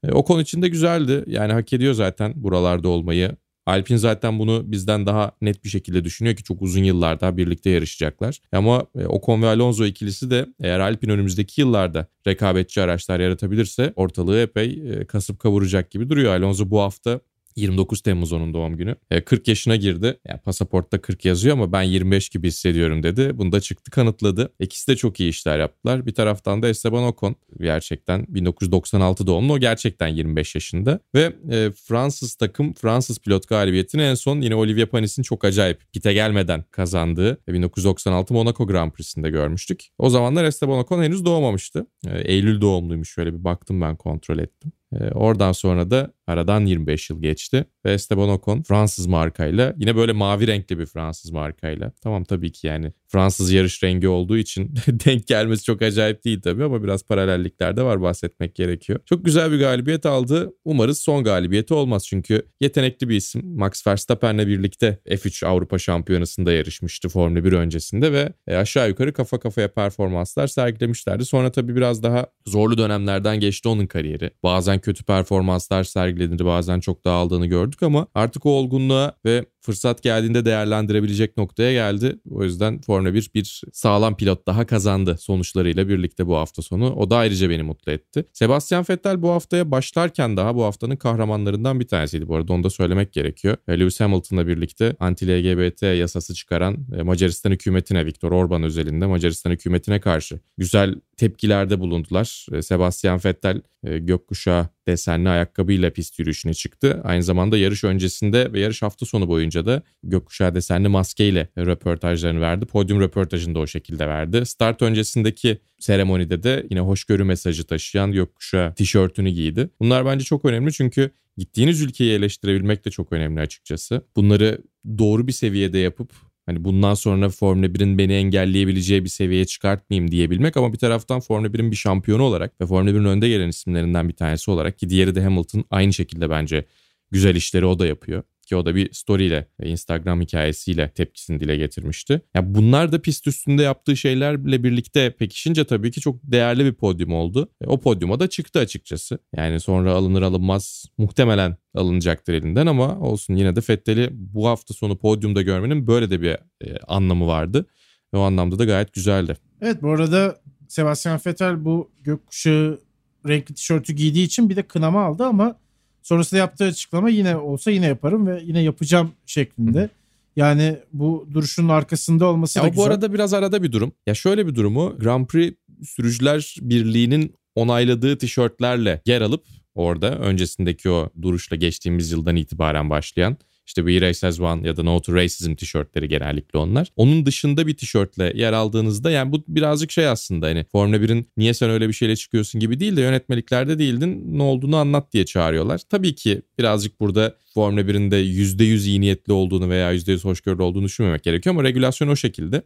E, o konu için de güzeldi. Yani hak ediyor zaten buralarda olmayı. Alpin zaten bunu bizden daha net bir şekilde düşünüyor ki çok uzun yıllar birlikte yarışacaklar. Ama e, Ocon ve Alonso ikilisi de eğer Alpin önümüzdeki yıllarda rekabetçi araçlar yaratabilirse ortalığı epey e, kasıp kavuracak gibi duruyor. Alonso bu hafta 29 Temmuz onun doğum günü. E, 40 yaşına girdi. Yani pasaportta 40 yazıyor ama ben 25 gibi hissediyorum dedi. Bunu da çıktı kanıtladı. İkisi de çok iyi işler yaptılar. Bir taraftan da Esteban Ocon gerçekten 1996 doğumlu. O gerçekten 25 yaşında. Ve e, Fransız takım Fransız pilot galibiyetini en son yine Olivier Panis'in çok acayip pite gelmeden kazandığı 1996 Monaco Grand Prix'sinde görmüştük. O zamanlar Esteban Ocon henüz doğmamıştı. E, Eylül doğumluymuş. Şöyle bir baktım ben kontrol ettim. E, oradan sonra da Aradan 25 yıl geçti ve Esteban Ocon Fransız markayla yine böyle mavi renkli bir Fransız markayla. Tamam tabii ki yani Fransız yarış rengi olduğu için *laughs* denk gelmesi çok acayip değil tabii ama biraz paralellikler de var bahsetmek gerekiyor. Çok güzel bir galibiyet aldı. Umarız son galibiyeti olmaz çünkü yetenekli bir isim. Max Verstappen'le birlikte F3 Avrupa Şampiyonası'nda yarışmıştı Formula 1 öncesinde ve e, aşağı yukarı kafa kafaya performanslar sergilemişlerdi. Sonra tabii biraz daha zorlu dönemlerden geçti onun kariyeri. Bazen kötü performanslar sergiledi bazen çok daha aldığını ama artık o olgunluğa ve fırsat geldiğinde değerlendirebilecek noktaya geldi. O yüzden Formula 1 bir sağlam pilot daha kazandı sonuçlarıyla birlikte bu hafta sonu. O da ayrıca beni mutlu etti. Sebastian Vettel bu haftaya başlarken daha bu haftanın kahramanlarından bir tanesiydi. Bu arada onu da söylemek gerekiyor. E, Lewis Hamilton'la birlikte anti-LGBT yasası çıkaran e, Macaristan hükümetine, Viktor Orban özelinde Macaristan hükümetine karşı güzel tepkilerde bulundular. E, Sebastian Vettel gökkuşağı desenli ayakkabıyla pist yürüyüşüne çıktı. Aynı zamanda yarış öncesinde ve yarış hafta sonu boyunca da gökkuşağı desenli maskeyle röportajlarını verdi. Podyum röportajını da o şekilde verdi. Start öncesindeki seremonide de yine hoşgörü mesajı taşıyan gökkuşağı tişörtünü giydi. Bunlar bence çok önemli çünkü gittiğiniz ülkeyi eleştirebilmek de çok önemli açıkçası. Bunları doğru bir seviyede yapıp Hani bundan sonra Formula 1'in beni engelleyebileceği bir seviyeye çıkartmayayım diyebilmek ama bir taraftan Formula 1'in bir şampiyonu olarak ve Formula 1'in önde gelen isimlerinden bir tanesi olarak ki diğeri de Hamilton aynı şekilde bence güzel işleri o da yapıyor. Ki o da bir story ile Instagram hikayesiyle tepkisini dile getirmişti. Ya bunlar da pist üstünde yaptığı şeylerle birlikte pekişince tabii ki çok değerli bir podyum oldu. E, o podyuma da çıktı açıkçası. Yani sonra alınır alınmaz muhtemelen alınacaktır elinden ama olsun yine de Fettel'i bu hafta sonu podyumda görmenin böyle de bir e, anlamı vardı. Ve o anlamda da gayet güzeldi. Evet bu arada Sebastian Vettel bu gökkuşağı renkli tişörtü giydiği için bir de kınama aldı ama Sonrasında yaptığı açıklama yine olsa yine yaparım ve yine yapacağım şeklinde. Yani bu duruşun arkasında olması ya da güzel. Bu arada biraz arada bir durum. Ya şöyle bir durumu Grand Prix Sürücüler Birliği'nin onayladığı tişörtlerle yer alıp orada öncesindeki o duruşla geçtiğimiz yıldan itibaren başlayan işte bir Race as One ya da No to Racism tişörtleri genellikle onlar. Onun dışında bir tişörtle yer aldığınızda yani bu birazcık şey aslında hani Formula 1'in niye sen öyle bir şeyle çıkıyorsun gibi değil de yönetmeliklerde değildin ne olduğunu anlat diye çağırıyorlar. Tabii ki birazcık burada Formula 1'in de %100 iyi niyetli olduğunu veya %100 hoşgörülü olduğunu düşünmemek gerekiyor ama regülasyon o şekilde.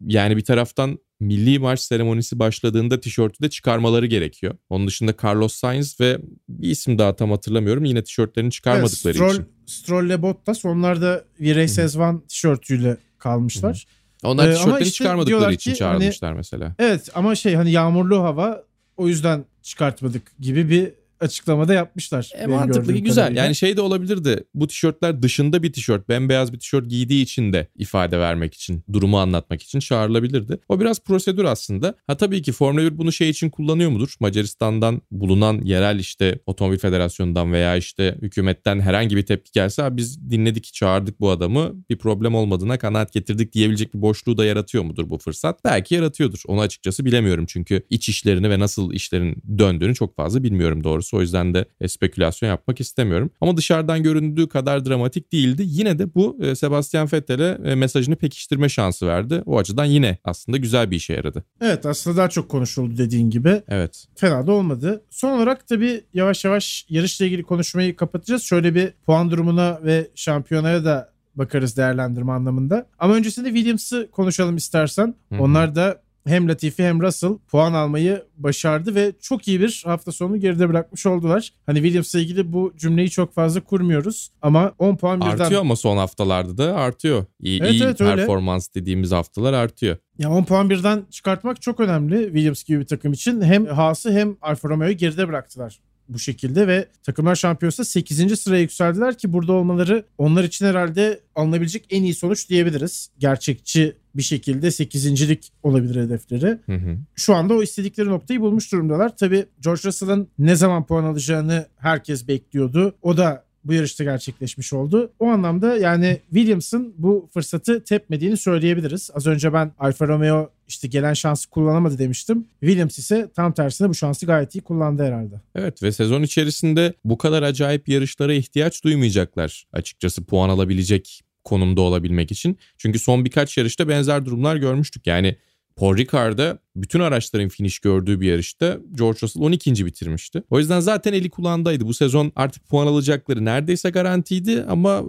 Yani bir taraftan milli marş seremonisi başladığında tişörtü de çıkarmaları gerekiyor. Onun dışında Carlos Sainz ve bir isim daha tam hatırlamıyorum yine tişörtlerini çıkarmadıkları evet, Stroll, için. Stroll ile Bottas onlar da V Race As One tişörtüyle kalmışlar. Hı-hı. Onlar ee, tişörtlerini işte çıkarmadıkları için ki, çağırmışlar hani, mesela. Evet ama şey hani yağmurlu hava o yüzden çıkartmadık gibi bir açıklamada yapmışlar. E, mantıklı güzel. Kadarıyla. Yani şey de olabilirdi. Bu tişörtler dışında bir tişört, bembeyaz bir tişört giydiği için de ifade vermek için, durumu anlatmak için çağrılabilirdi. O biraz prosedür aslında. Ha tabii ki Formula 1 bunu şey için kullanıyor mudur? Macaristan'dan bulunan yerel işte Otomobil Federasyonu'ndan veya işte hükümetten herhangi bir tepki gelse biz dinledik, çağırdık bu adamı. Bir problem olmadığına kanaat getirdik diyebilecek bir boşluğu da yaratıyor mudur bu fırsat? Belki yaratıyordur. Onu açıkçası bilemiyorum çünkü iç işlerini ve nasıl işlerin döndüğünü çok fazla bilmiyorum doğrusu. O yüzden de e, spekülasyon yapmak istemiyorum. Ama dışarıdan göründüğü kadar dramatik değildi. Yine de bu e, Sebastian Vettel'e e, mesajını pekiştirme şansı verdi. O açıdan yine aslında güzel bir işe yaradı. Evet aslında daha çok konuşuldu dediğin gibi. Evet. Fena da olmadı. Son olarak tabii yavaş yavaş yarışla ilgili konuşmayı kapatacağız. Şöyle bir puan durumuna ve şampiyonaya da bakarız değerlendirme anlamında. Ama öncesinde Williams'ı konuşalım istersen. Hı-hı. Onlar da hem Latifi hem Russell puan almayı başardı ve çok iyi bir hafta sonu geride bırakmış oldular. Hani Williams'la ilgili bu cümleyi çok fazla kurmuyoruz ama 10 puan birden... Artıyor ama son haftalarda da artıyor. İyi, evet, iyi evet, performans öyle. dediğimiz haftalar artıyor. Ya 10 puan birden çıkartmak çok önemli Williams gibi bir takım için. Hem Haas'ı hem Alfa Romeo'yu geride bıraktılar bu şekilde ve takımlar şampiyonası 8. sıraya yükseldiler ki burada olmaları onlar için herhalde alınabilecek en iyi sonuç diyebiliriz. Gerçekçi bir şekilde 8.lik olabilir hedefleri. Hı hı. Şu anda o istedikleri noktayı bulmuş durumdalar. Tabii George Russell'ın ne zaman puan alacağını herkes bekliyordu. O da bu yarışta gerçekleşmiş oldu. O anlamda yani Williams'ın bu fırsatı tepmediğini söyleyebiliriz. Az önce ben Alfa Romeo işte gelen şansı kullanamadı demiştim. Williams ise tam tersine bu şansı gayet iyi kullandı herhalde. Evet ve sezon içerisinde bu kadar acayip yarışlara ihtiyaç duymayacaklar açıkçası puan alabilecek konumda olabilmek için. Çünkü son birkaç yarışta benzer durumlar görmüştük. Yani Paul Ricard'a bütün araçların finish gördüğü bir yarışta George Russell 12. bitirmişti. O yüzden zaten eli kulağındaydı. Bu sezon artık puan alacakları neredeyse garantiydi ama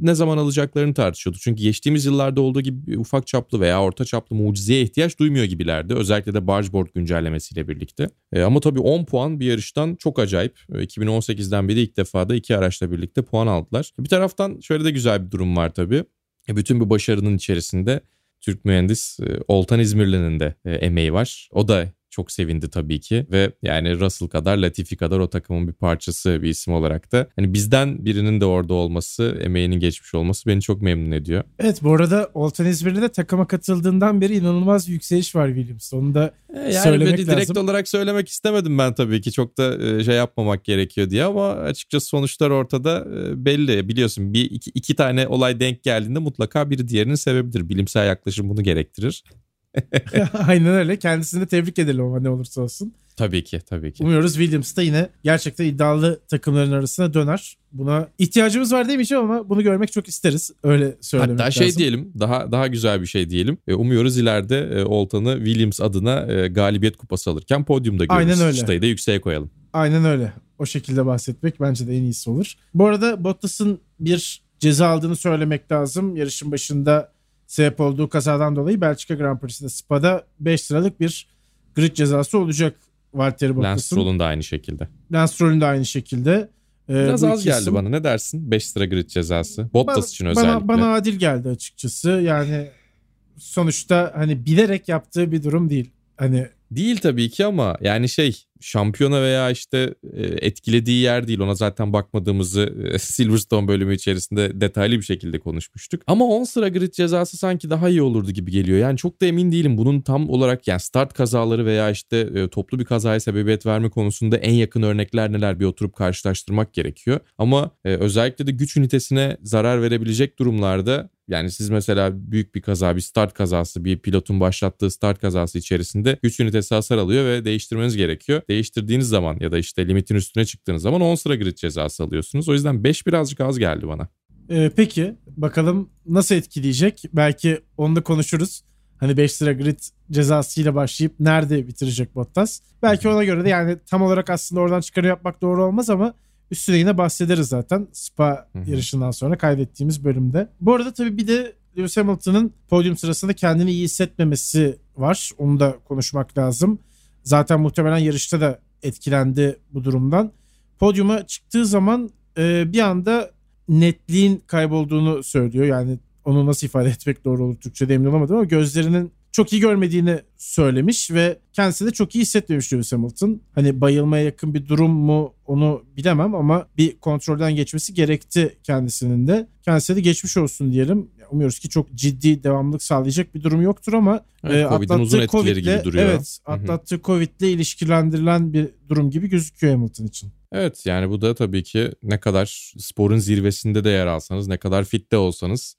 ne zaman alacaklarını tartışıyordu. Çünkü geçtiğimiz yıllarda olduğu gibi ufak çaplı veya orta çaplı mucizeye ihtiyaç duymuyor gibilerdi. Özellikle de bargeboard güncellemesiyle birlikte. E, ama tabii 10 puan bir yarıştan çok acayip. 2018'den beri ilk defa da iki araçla birlikte puan aldılar. Bir taraftan şöyle de güzel bir durum var tabii. E, bütün bu başarının içerisinde Türk mühendis e, Oltan İzmirli'nin de e, emeği var. O da çok sevindi tabii ki ve yani Russell kadar Latifi kadar o takımın bir parçası bir isim olarak da hani bizden birinin de orada olması, emeğinin geçmiş olması beni çok memnun ediyor. Evet bu arada Oltan İzmir'de de takıma katıldığından beri inanılmaz bir yükseliş var Williams. Onu da e, yani söylemek lazım. Direkt olarak söylemek istemedim ben tabii ki çok da e, şey yapmamak gerekiyor diye ama açıkçası sonuçlar ortada e, belli. Biliyorsun bir iki, iki tane olay denk geldiğinde mutlaka biri diğerinin sebebidir. Bilimsel yaklaşım bunu gerektirir. *laughs* Aynen öyle. Kendisini de tebrik edelim ama ne olursa olsun. Tabii ki tabii ki. Umuyoruz Williams da yine gerçekten iddialı takımların arasına döner. Buna ihtiyacımız var demeyeceğim ama bunu görmek çok isteriz. Öyle söylemek Hatta şey diyelim daha daha güzel bir şey diyelim. E, umuyoruz ileride e, Oltan'ı Williams adına e, galibiyet kupası alırken podyumda görürüz. Aynen öyle. Çıtayı da yükseğe koyalım. Aynen öyle. O şekilde bahsetmek bence de en iyisi olur. Bu arada Bottas'ın bir ceza aldığını söylemek lazım. Yarışın başında sebep olduğu kazadan dolayı Belçika Grand Prix'sinde Spa'da 5 sıralık bir grid cezası olacak Valtteri Bottas'ın. Lance Stroll'un da aynı şekilde. Lance Stroll'un da aynı şekilde. Ee, Biraz az geldi isim... bana ne dersin? 5 sıra grid cezası. Bottas bana, için özellikle. Bana, bana adil geldi açıkçası. Yani sonuçta hani bilerek yaptığı bir durum değil. Hani Değil tabii ki ama yani şey şampiyona veya işte e, etkilediği yer değil. Ona zaten bakmadığımızı e, *laughs* Silverstone bölümü içerisinde detaylı bir şekilde konuşmuştuk. Ama 10 sıra grid cezası sanki daha iyi olurdu gibi geliyor. Yani çok da emin değilim. Bunun tam olarak yani start kazaları veya işte e, toplu bir kazaya sebebiyet verme konusunda en yakın örnekler neler bir oturup karşılaştırmak gerekiyor. Ama özellikle de güç ünitesine zarar verebilecek durumlarda yani siz mesela büyük bir kaza, bir start kazası, bir pilotun başlattığı start kazası içerisinde güç ünitesi hasar alıyor ve değiştirmeniz gerekiyor. Değiştirdiğiniz zaman ya da işte limitin üstüne çıktığınız zaman 10 sıra grid cezası alıyorsunuz. O yüzden 5 birazcık az geldi bana. Ee, peki bakalım nasıl etkileyecek? Belki onu da konuşuruz. Hani 5 sıra grid cezasıyla başlayıp nerede bitirecek Bottas? Belki ona göre de yani tam olarak aslında oradan çıkarı yapmak doğru olmaz ama Üstüne yine bahsederiz zaten Spa Hı-hı. yarışından sonra kaydettiğimiz bölümde. Bu arada tabii bir de Lewis Hamilton'ın podyum sırasında kendini iyi hissetmemesi var. Onu da konuşmak lazım. Zaten muhtemelen yarışta da etkilendi bu durumdan. Podyuma çıktığı zaman e, bir anda netliğin kaybolduğunu söylüyor. Yani onu nasıl ifade etmek doğru olur Türkçe'de emin olamadım ama gözlerinin çok iyi görmediğini söylemiş ve kendisi de çok iyi hissetmemiş Lewis Hamilton. Hani bayılmaya yakın bir durum mu onu bilemem ama bir kontrolden geçmesi gerekti kendisinin de. Kendisine de geçmiş olsun diyelim. Umuyoruz ki çok ciddi devamlılık sağlayacak bir durum yoktur ama evet, e, atlattığı Covid'le gibi duruyor. Evet, atlattığı Covid'le ilişkilendirilen bir durum gibi gözüküyor Hamilton için. Evet yani bu da tabii ki ne kadar sporun zirvesinde de yer alsanız, ne kadar fit de olsanız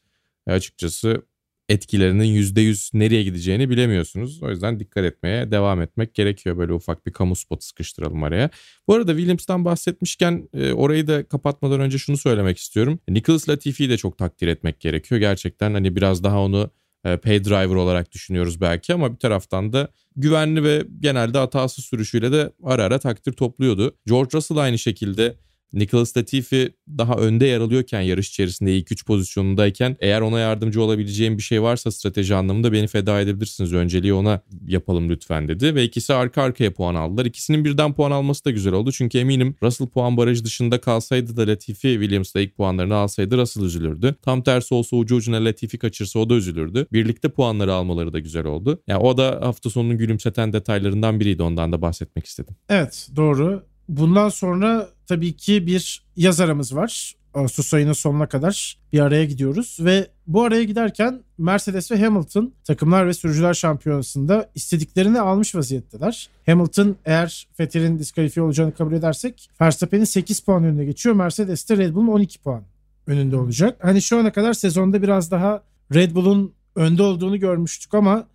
açıkçası etkilerinin %100 nereye gideceğini bilemiyorsunuz. O yüzden dikkat etmeye devam etmek gerekiyor. Böyle ufak bir kamu spotu sıkıştıralım araya. Bu arada Williams'tan bahsetmişken e, orayı da kapatmadan önce şunu söylemek istiyorum. Nicholas Latifi'yi de çok takdir etmek gerekiyor. Gerçekten hani biraz daha onu e, pay driver olarak düşünüyoruz belki ama bir taraftan da güvenli ve genelde hatasız sürüşüyle de ara ara takdir topluyordu. George Russell aynı şekilde Nicholas Latifi daha önde yer alıyorken yarış içerisinde ilk 3 pozisyonundayken eğer ona yardımcı olabileceğim bir şey varsa strateji anlamında beni feda edebilirsiniz. Önceliği ona yapalım lütfen dedi ve ikisi arka arkaya puan aldılar. İkisinin birden puan alması da güzel oldu. Çünkü eminim Russell puan barajı dışında kalsaydı da Latifi Williams'da ilk puanlarını alsaydı Russell üzülürdü. Tam tersi olsa ucu ucuna Latifi kaçırsa o da üzülürdü. Birlikte puanları almaları da güzel oldu. Yani o da hafta sonunun gülümseten detaylarından biriydi ondan da bahsetmek istedim. Evet doğru. Bundan sonra tabii ki bir yaz aramız var. Ağustos ayının sonuna kadar bir araya gidiyoruz ve bu araya giderken Mercedes ve Hamilton takımlar ve sürücüler şampiyonasında istediklerini almış vaziyetteler. Hamilton eğer Vettel'in diskalifiye olacağını kabul edersek Verstappen'in 8 puan önüne geçiyor. Mercedes de Red Bull'un 12 puan önünde olacak. Hani şu ana kadar sezonda biraz daha Red Bull'un önde olduğunu görmüştük ama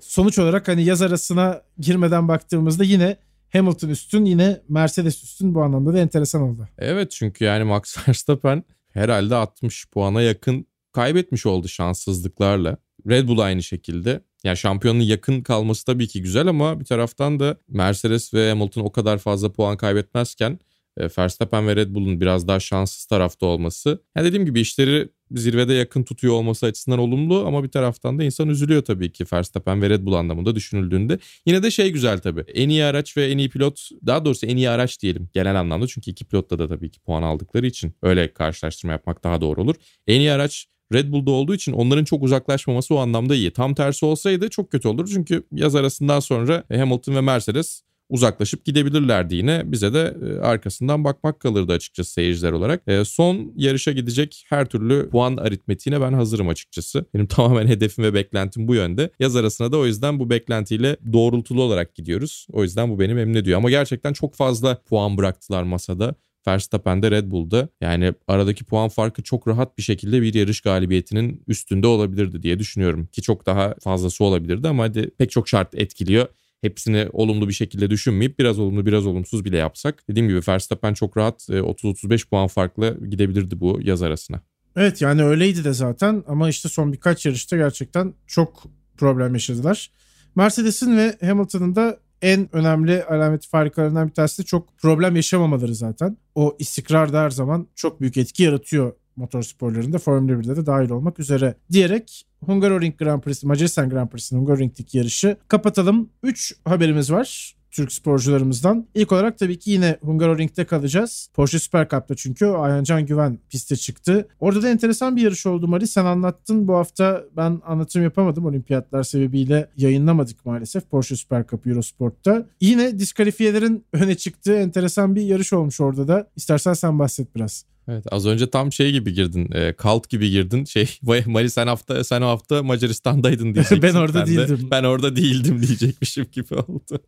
sonuç olarak hani yaz arasına girmeden baktığımızda yine Hamilton üstün yine Mercedes üstün bu anlamda da enteresan oldu. Evet çünkü yani Max *laughs* Verstappen herhalde 60 puana yakın kaybetmiş oldu şanssızlıklarla. Red Bull aynı şekilde. Yani şampiyonun yakın kalması tabii ki güzel ama bir taraftan da Mercedes ve Hamilton o kadar fazla puan kaybetmezken Verstappen ve Red Bull'un biraz daha şanssız tarafta olması. Yani dediğim gibi işleri zirvede yakın tutuyor olması açısından olumlu ama bir taraftan da insan üzülüyor tabii ki Verstappen ve Red Bull anlamında düşünüldüğünde. Yine de şey güzel tabii. En iyi araç ve en iyi pilot daha doğrusu en iyi araç diyelim genel anlamda çünkü iki pilotta da tabii ki puan aldıkları için öyle karşılaştırma yapmak daha doğru olur. En iyi araç Red Bull'da olduğu için onların çok uzaklaşmaması o anlamda iyi. Tam tersi olsaydı çok kötü olur. Çünkü yaz arasından sonra Hamilton ve Mercedes uzaklaşıp gidebilirlerdi yine. Bize de e, arkasından bakmak kalırdı açıkçası seyirciler olarak. E, son yarışa gidecek her türlü puan aritmetiğine ben hazırım açıkçası. Benim *laughs* tamamen hedefim ve beklentim bu yönde. Yaz arasına da o yüzden bu beklentiyle doğrultulu olarak gidiyoruz. O yüzden bu beni memnun ediyor. Ama gerçekten çok fazla puan bıraktılar masada. Verstappen'de Red Bull'da. Yani aradaki puan farkı çok rahat bir şekilde bir yarış galibiyetinin üstünde olabilirdi diye düşünüyorum. Ki çok daha fazlası olabilirdi ama hadi pek çok şart etkiliyor hepsini olumlu bir şekilde düşünmeyip biraz olumlu biraz olumsuz bile yapsak. Dediğim gibi Verstappen çok rahat 30-35 e, puan farklı gidebilirdi bu yaz arasına. Evet yani öyleydi de zaten ama işte son birkaç yarışta gerçekten çok problem yaşadılar. Mercedes'in ve Hamilton'ın da en önemli alameti farikalarından bir tanesi de çok problem yaşamamaları zaten. O istikrar da her zaman çok büyük etki yaratıyor motor sporlarında Formula 1'de de dahil olmak üzere diyerek Hungaroring Grand Prix, Macaristan Grand Prix'sinin Hungaroring'deki yarışı kapatalım. 3 haberimiz var. Türk sporcularımızdan. İlk olarak tabii ki yine Hungaroring'de kalacağız. Porsche Super Cup'ta çünkü Ayhancan Güven piste çıktı. Orada da enteresan bir yarış oldu Mari. Sen anlattın. Bu hafta ben anlatım yapamadım. Olimpiyatlar sebebiyle yayınlamadık maalesef Porsche Super Cup Eurosport'ta. Yine diskalifiyelerin öne çıktığı enteresan bir yarış olmuş orada da. İstersen sen bahset biraz. Evet az önce tam şey gibi girdin. E, kalt gibi girdin. Şey *laughs* Mali sen hafta sen o hafta Macaristan'daydın *laughs* diyeceksin. ben orada ben değildim. De, ben orada değildim diyecekmişim gibi oldu.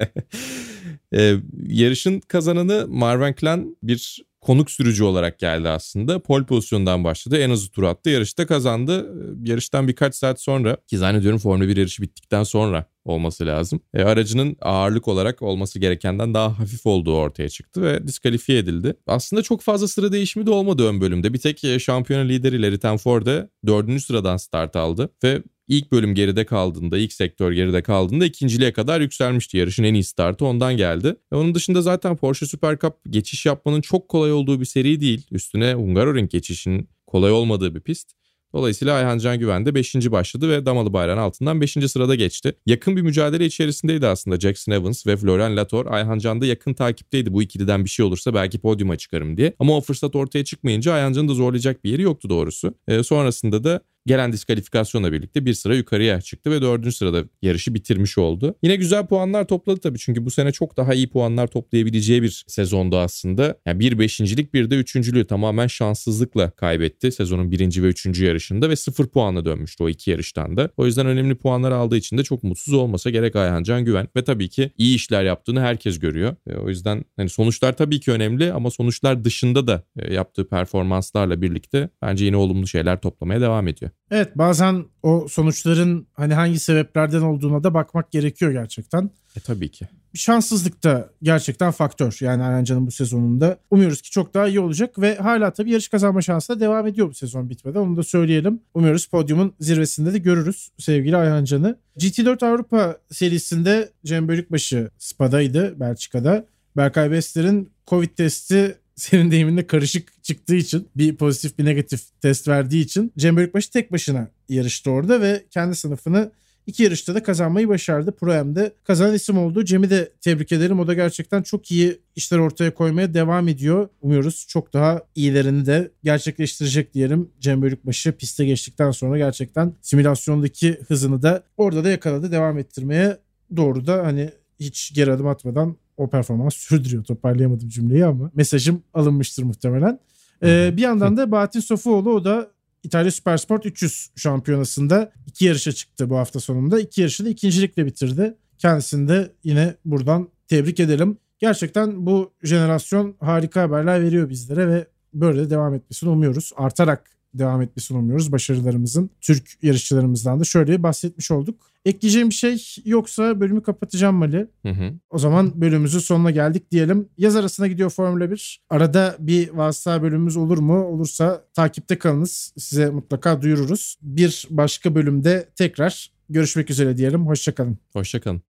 *laughs* e, yarışın kazananı Marvin Klan bir konuk sürücü olarak geldi aslında. Pol pozisyondan başladı. En hızlı tur attı. Yarışta kazandı. Yarıştan birkaç saat sonra ki zannediyorum Formula 1 yarışı bittikten sonra olması lazım. E, aracının ağırlık olarak olması gerekenden daha hafif olduğu ortaya çıktı ve diskalifiye edildi. Aslında çok fazla sıra değişimi de olmadı ön bölümde. Bir tek e, şampiyona lideri Larry Tenforde dördüncü sıradan start aldı ve ilk bölüm geride kaldığında, ilk sektör geride kaldığında ikinciliğe kadar yükselmişti. Yarışın en iyi startı ondan geldi. E onun dışında zaten Porsche Super Cup geçiş yapmanın çok kolay olduğu bir seri değil. Üstüne Hungaroring geçişinin kolay olmadığı bir pist. Dolayısıyla Ayhan Can Güven de 5. başladı ve damalı bayrağın altından 5. sırada geçti. Yakın bir mücadele içerisindeydi aslında Jackson Evans ve Florian Latour. Ayhan Can da yakın takipteydi bu ikiliden bir şey olursa belki podyuma çıkarım diye. Ama o fırsat ortaya çıkmayınca Ayhan Can'ı da zorlayacak bir yeri yoktu doğrusu. E, sonrasında da gelen diskalifikasyonla birlikte bir sıra yukarıya çıktı ve dördüncü sırada yarışı bitirmiş oldu. Yine güzel puanlar topladı tabii çünkü bu sene çok daha iyi puanlar toplayabileceği bir sezonda aslında. Yani bir beşincilik bir de üçüncülüğü tamamen şanssızlıkla kaybetti sezonun birinci ve üçüncü yarışında ve sıfır puanla dönmüştü o iki yarıştan da. O yüzden önemli puanlar aldığı için de çok mutsuz olmasa gerek Ayhan Can Güven ve tabii ki iyi işler yaptığını herkes görüyor. E, o yüzden hani sonuçlar tabii ki önemli ama sonuçlar dışında da e, yaptığı performanslarla birlikte bence yine olumlu şeyler toplamaya devam ediyor. Evet bazen o sonuçların hani hangi sebeplerden olduğuna da bakmak gerekiyor gerçekten. E tabii ki. Şanssızlık da gerçekten faktör yani Arancan'ın bu sezonunda. Umuyoruz ki çok daha iyi olacak ve hala tabii yarış kazanma şansı da devam ediyor bu sezon bitmeden. Onu da söyleyelim. Umuyoruz podyumun zirvesinde de görürüz sevgili Ayhancan'ı. GT4 Avrupa serisinde Cem Bölükbaşı Spa'daydı Belçika'da. Berkay Bester'in Covid testi senin deyiminle karışık çıktığı için bir pozitif bir negatif test verdiği için Cem Bölükbaşı tek başına yarıştı orada ve kendi sınıfını iki yarışta da kazanmayı başardı. Pro M'de kazanan isim oldu. Cem'i de tebrik ederim. O da gerçekten çok iyi işler ortaya koymaya devam ediyor. Umuyoruz çok daha iyilerini de gerçekleştirecek diyelim. Cem Bölükbaşı piste geçtikten sonra gerçekten simülasyondaki hızını da orada da yakaladı. Devam ettirmeye doğru da hani hiç geri adım atmadan o performans sürdürüyor. Toparlayamadım cümleyi ama mesajım alınmıştır muhtemelen. Ee, bir yandan da Bahattin Sofuoğlu o da İtalya Supersport 300 şampiyonasında iki yarışa çıktı bu hafta sonunda. İki yarışı da ikincilikle bitirdi. Kendisini de yine buradan tebrik edelim. Gerçekten bu jenerasyon harika haberler veriyor bizlere ve böyle de devam etmesini umuyoruz. Artarak devam etmesini umuyoruz başarılarımızın. Türk yarışçılarımızdan da şöyle bahsetmiş olduk. Ekleyeceğim bir şey yoksa bölümü kapatacağım Mali. Hı hı. O zaman bölümümüzün sonuna geldik diyelim. Yaz arasına gidiyor Formula 1. Arada bir vasıta bölümümüz olur mu? Olursa takipte kalınız. Size mutlaka duyururuz. Bir başka bölümde tekrar görüşmek üzere diyelim. Hoşçakalın. Hoşçakalın.